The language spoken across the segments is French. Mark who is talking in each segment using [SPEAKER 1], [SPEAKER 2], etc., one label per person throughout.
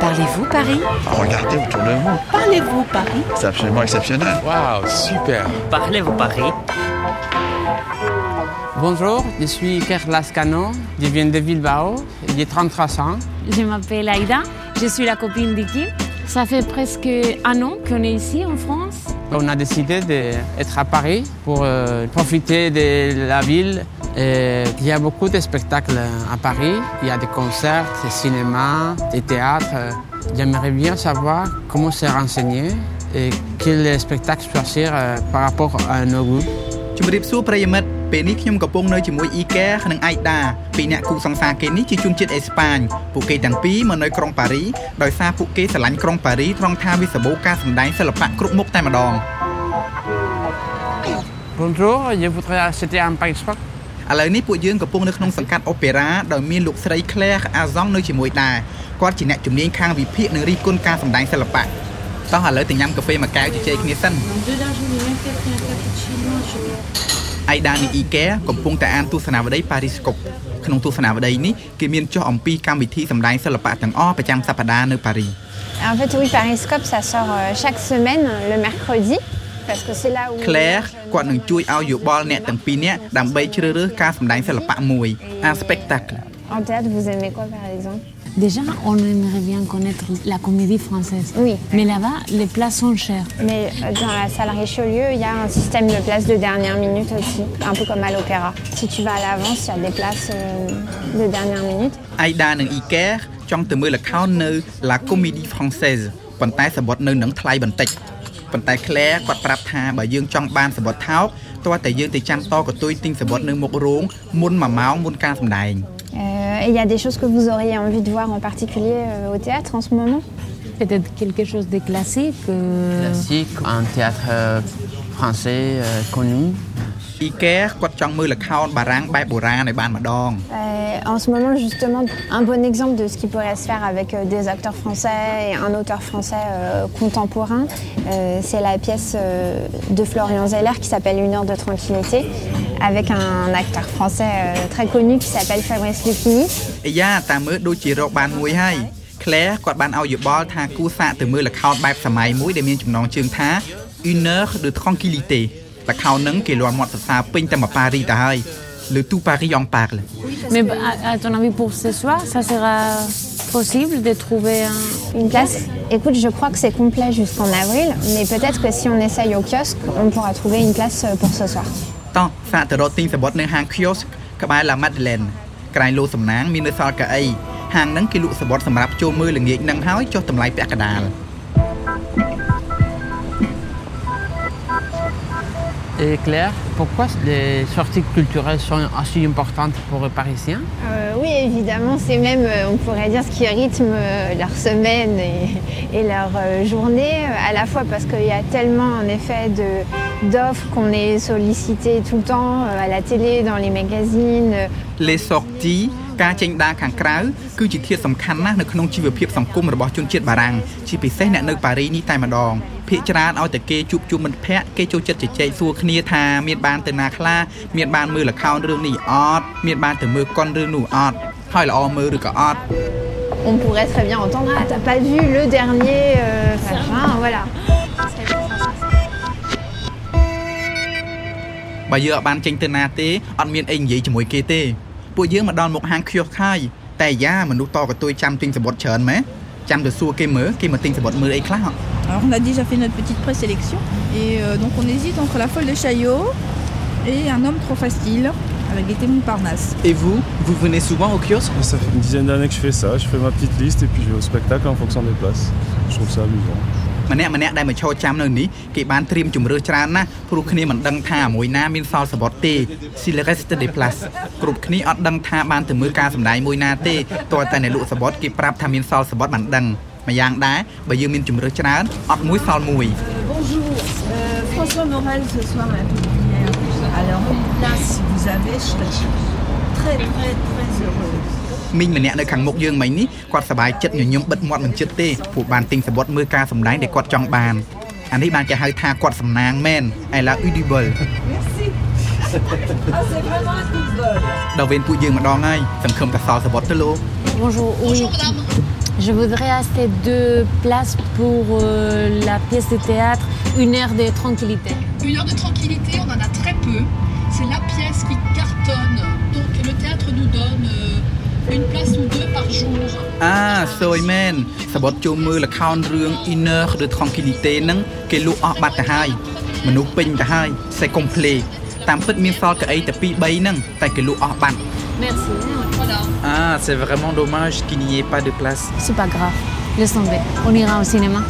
[SPEAKER 1] Parlez-vous Paris?
[SPEAKER 2] Regardez autour de vous.
[SPEAKER 3] Parlez-vous Paris?
[SPEAKER 2] C'est absolument exceptionnel.
[SPEAKER 4] Waouh, super
[SPEAKER 5] Parlez-vous Paris?
[SPEAKER 6] Bonjour, je suis Kerr Lascano, je viens de Bilbao, j'ai 33 ans.
[SPEAKER 7] Je m'appelle Aïda, je suis la copine de Kim. Ça fait presque un an qu'on est ici en France.
[SPEAKER 6] On a décidé d'être à Paris pour euh, profiter de la ville. Il y a beaucoup de spectacles à Paris. Il y a des concerts, des cinémas, des théâtres. J'aimerais bien savoir comment se renseigner et quel spectacle choisir euh, par rapport à nos goûts.
[SPEAKER 8] ជំរាបសួរប្រិយមិត្តពេលនេះខ្ញុំកំពុងនៅជាមួយអ៊ីកែនិងអៃដាពីរអ្នកគូសង្សារគេនេះជាជនជាតិអេស្ប៉ាញពួកគេទាំងពីរមកនៅក្រុងប៉ារីដោយសារពួកគេស្រឡាញ់ក្រុងប៉ារីត្រង់ថាវាសម្បូរការសម្ដែងសិល្បៈគ្រប់មុខតែម្ដង
[SPEAKER 6] Bonjour, je voudrais acheter un Paris Rock.
[SPEAKER 8] ឥឡូវនេះពួកយើងកំពុងនៅក្នុងសង្កាត់អូប៉េរ៉ាដោយមានលោកស្រី Claire Azong នៅជាមួយដែរគាត់ជាអ្នកជំនាញខាងវិភាគនិងរិះគន់ការសម្ដែងសិល្បៈតោះឥឡូវទៅញ៉ាំកាហ្វេមួយកែវជជែកគ្នាសិន អៃដានីអ៊ីកែកំពុងតែអានទស្សនាវដ្តីប៉ារីស្កុបក្នុងទស្សនាវដ្តីនេះគេមានចុះអំពីកម្មវិធីសម្ដែងសិល្បៈទាំងអស់ប្រចាំសប្តាហ៍នៅប៉ារី
[SPEAKER 9] En fait, oui, Pariscope, ça sort euh, chaque semaine, le mercredi. Parce que c'est là où...
[SPEAKER 8] Claire គាត់នឹងជួយឲ្យយោបល់អ្នកទាំងពីរនាក់ដើម្បីជ្រើសរើសការសម្ដែងសិល្បៈមួយ un spectacle
[SPEAKER 9] En théâtre, vous aimez quoi, par exemple
[SPEAKER 7] Déjà, on aimerait bien connaître la comédie française.
[SPEAKER 9] Oui.
[SPEAKER 7] Mais là-bas, les places sont chères.
[SPEAKER 9] Mais euh, dans la salle Richelieu, il y a un système de places de dernière minute aussi, un peu comme à l'opéra. Si tu vas à l'avance, il y a des places euh, de dernière minute.
[SPEAKER 8] អៃដានិងអ៊ីកែចង់ទៅមើលល្ខោននៅ La Comédie Française ប៉ុន្តែសបុតនៅនឹងថ្លៃបន្តិចប៉ុន្តែ Claire គាត់ប្រាប់ថាបើយើងចង់បានសបុតថោកទាល់តែយើងទៅចាំតកតុយទិញសបុតនៅមុខរោងមុន1ម៉ោងមុនការសម្ដែង
[SPEAKER 9] Euh, euh, et il y a des choses que vous auriez envie de voir en particulier euh, au théâtre en ce moment?
[SPEAKER 7] Peut-être quelque chose de classique euh,
[SPEAKER 6] Classique, un théâtre français connu.
[SPEAKER 9] En ce moment, justement, un bon exemple de ce qui pourrait se faire avec des acteurs français et un auteur français contemporain, c'est la pièce de Florian Zeller qui s'appelle Une heure de tranquillité avec un acteur français euh, très connu qui s'appelle Fabrice Lucchini.
[SPEAKER 8] អាយ៉ាតាមមើលដូចជារកបានមួយហើយ Claire គាត់បានឲ្យយោបល់ថាគួរសាកទៅមើលល្ខោនបែបសម័យមួយដែលមានចំណងជើងថា Une heure de tranquillité ល្ខោនហ្នឹងគេលាន់មាត់សរសើរពេញតែមកប៉ារីទៅហើយ Le tout Paris en parle
[SPEAKER 7] Mais à, à ton avis, pour ce soir, ça sera possible de trouver un...
[SPEAKER 9] Une place Écoute, je crois que c'est complet jusqu'en avril, mais peut-être que si on essaye au kiosque, on pourra trouver une place euh, pour ce soir.
[SPEAKER 8] តោះសាកទៅរកទិញសបុតនៅហាង kiosk ក្បែរ La Madeleine ក្រែងលោសំណាងមាននៅសល់កៅអីហាងហ្នឹងគេលក់សបុតសម្រាប់ចូលមើលល្ងាចហ្នឹងហើយចុះតម្លៃពាក់កណ្ដាល
[SPEAKER 6] Et Claire, pourquoi les sorties culturelles sont aussi importantes pour les Parisiens
[SPEAKER 9] Euh, oui, évidemment, c'est même, euh, on pourrait dire, ce qui rythme euh, leur semaine et, et leur euh, journée, euh, à la fois parce qu'il y a tellement, en effet, de- d'offres qu'on est sollicité tout le temps, euh, à la télé, dans les magazines. euh,
[SPEAKER 8] Les sorties ការចេញដើរខាងក្រៅគឺជាធាតុសំខាន់ណាស់នៅក្នុងជីវភាពសង្គមរបស់ជនជាតិបារាំងជាពិសេសអ្នកនៅប៉ារីនេះតែម្ដង ភាគច្រើនឲ្យតែគេជួបជុំមិត្តភ័ក្តិគេចូលចិត្តជជែកសួរគ្នាថាមានបានទៅណាខ្លះមានបានមើលល្ខោនរឿងនេះអត់មានបានទៅមើលកុនរឿងនោះអត់ហើយល្អមើលឬក៏អត់
[SPEAKER 9] On pourrait très bien entendre, ah, t'as pas vu le dernier, euh, machin, voilà.
[SPEAKER 8] បើយើងអត់បានចេញទៅណាទេអត់មានអីនិយាយជាមួយគេទេពួកយើងមកដល់មុខហាងខៀវខាយតែយ៉ាមនុស្សតកតុយចាំទិញសបុតច្រើនម៉េះចាំទៅសួរគេមើលគេមកទិញសបុតមើលអីខ្លះហ៎
[SPEAKER 3] Alors on a déjà fait notre petite présélection et euh, donc on hésite entre la folle de Chaillot et un homme trop facile avec Gaieté Montparnasse.
[SPEAKER 8] Et vous vous venez souvent au kiosque
[SPEAKER 10] Ça fait une dizaine d'années que je fais ça. Je fais ma petite liste et puis je vais au spectacle en fonction des places. Je trouve ça amusant.
[SPEAKER 8] ម្នាក់ម្នាក់ដែលមកឈរចាំនៅនេះគេបានត្រៀមជំរឿសច្រើនណាស់ព្រោះគ្នាមិនដឹងថាមួយណាមានសល់សបុតទេ Si le reste des places គ្រប់គ្នាអត់ដឹងថាបានទៅមើលការសម្ដែងមួយណាទេតើតែអ្នកលក់សបុតគេប្រាប់ថាមានសល់សបុតបានដឹង ម្យ៉ាងដែរបើយើងមានជំរឿសច្រើនអត់មួយសល់មួយ
[SPEAKER 11] Bonjour, euh, François Morel ce soir à la Pépinière. Alors, une place, si vous avez, je serais très, très, très heureuse.
[SPEAKER 8] មីងម្នាក់នៅខាងមុខយើងមិញនេះគាត់សប្បាយចិត្តញញឹមបិទមាត់មិនជិតទេពួកបានទិញសបុតមើលការសម្ដែងដែលគាត់ចង់បានអានេះបានគេហៅថាគាត់សំណាងមែន I love audible
[SPEAKER 11] Merci. Ah, c'est vraiment un coup de bol.
[SPEAKER 8] ដល់វេនពួកយើងម្ដងហើយសង្ឃឹមតែសល់សបុតទៅលោក
[SPEAKER 7] Bonjour, oui. Je Je voudrais acheter deux places pour euh, la pièce de théâtre, une heure de tranquillité.
[SPEAKER 1] Une heure de tranquillité, on en a très peu. C'est la pièce qui cartonne. Donc le théâtre nous donne euh, une place ou deux par jour.
[SPEAKER 8] អាសួយមែនសបុតចូលមើលល្ខោនរឿង Inner de Tranquillité ហ្នឹងគេលក់អស់បាត់ទៅហើយមនុស្សពេញទៅហើយសេកុំភ្លេតាមពិតមានសល់កៅអីតែ2 3ហ្នឹងតែគេលក់អស់បាត់
[SPEAKER 7] Merci.
[SPEAKER 1] Voilà.
[SPEAKER 4] Ah, c'est vraiment dommage qu'il n'y ait pas de place.
[SPEAKER 7] C'est pas grave. Laisse tomber. On ira au cinéma.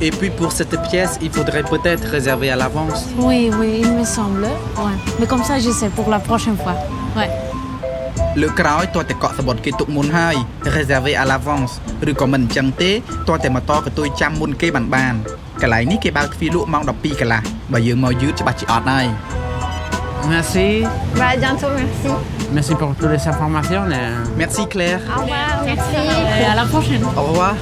[SPEAKER 4] Et puis pour cette pièce, il faudrait peut-être réserver à l'avance.
[SPEAKER 7] Oui, oui, il me semble. Ouais. Mais comme ça, je sais pour la prochaine fois. Ouais.
[SPEAKER 8] លើកក្រោយតើតែកក់សបុតគេទុកមុនហើយ reserver à l'avance ឬក៏មិនអញ្ចឹងទេតើតែមកតកតុយចាំមុនគេបានបានកន្លែងនេះគេបើកទ្វារលក់ម៉ោង12កន្លះបើយើងមកយឺតច្បាស់ជាអត់ហើយ
[SPEAKER 6] Merci.
[SPEAKER 9] Bah, à bientôt, merci.
[SPEAKER 6] Merci pour toutes les informations. et-
[SPEAKER 8] Merci Claire
[SPEAKER 9] Au revoir, merci.
[SPEAKER 7] Et à la prochaine.
[SPEAKER 8] au revoir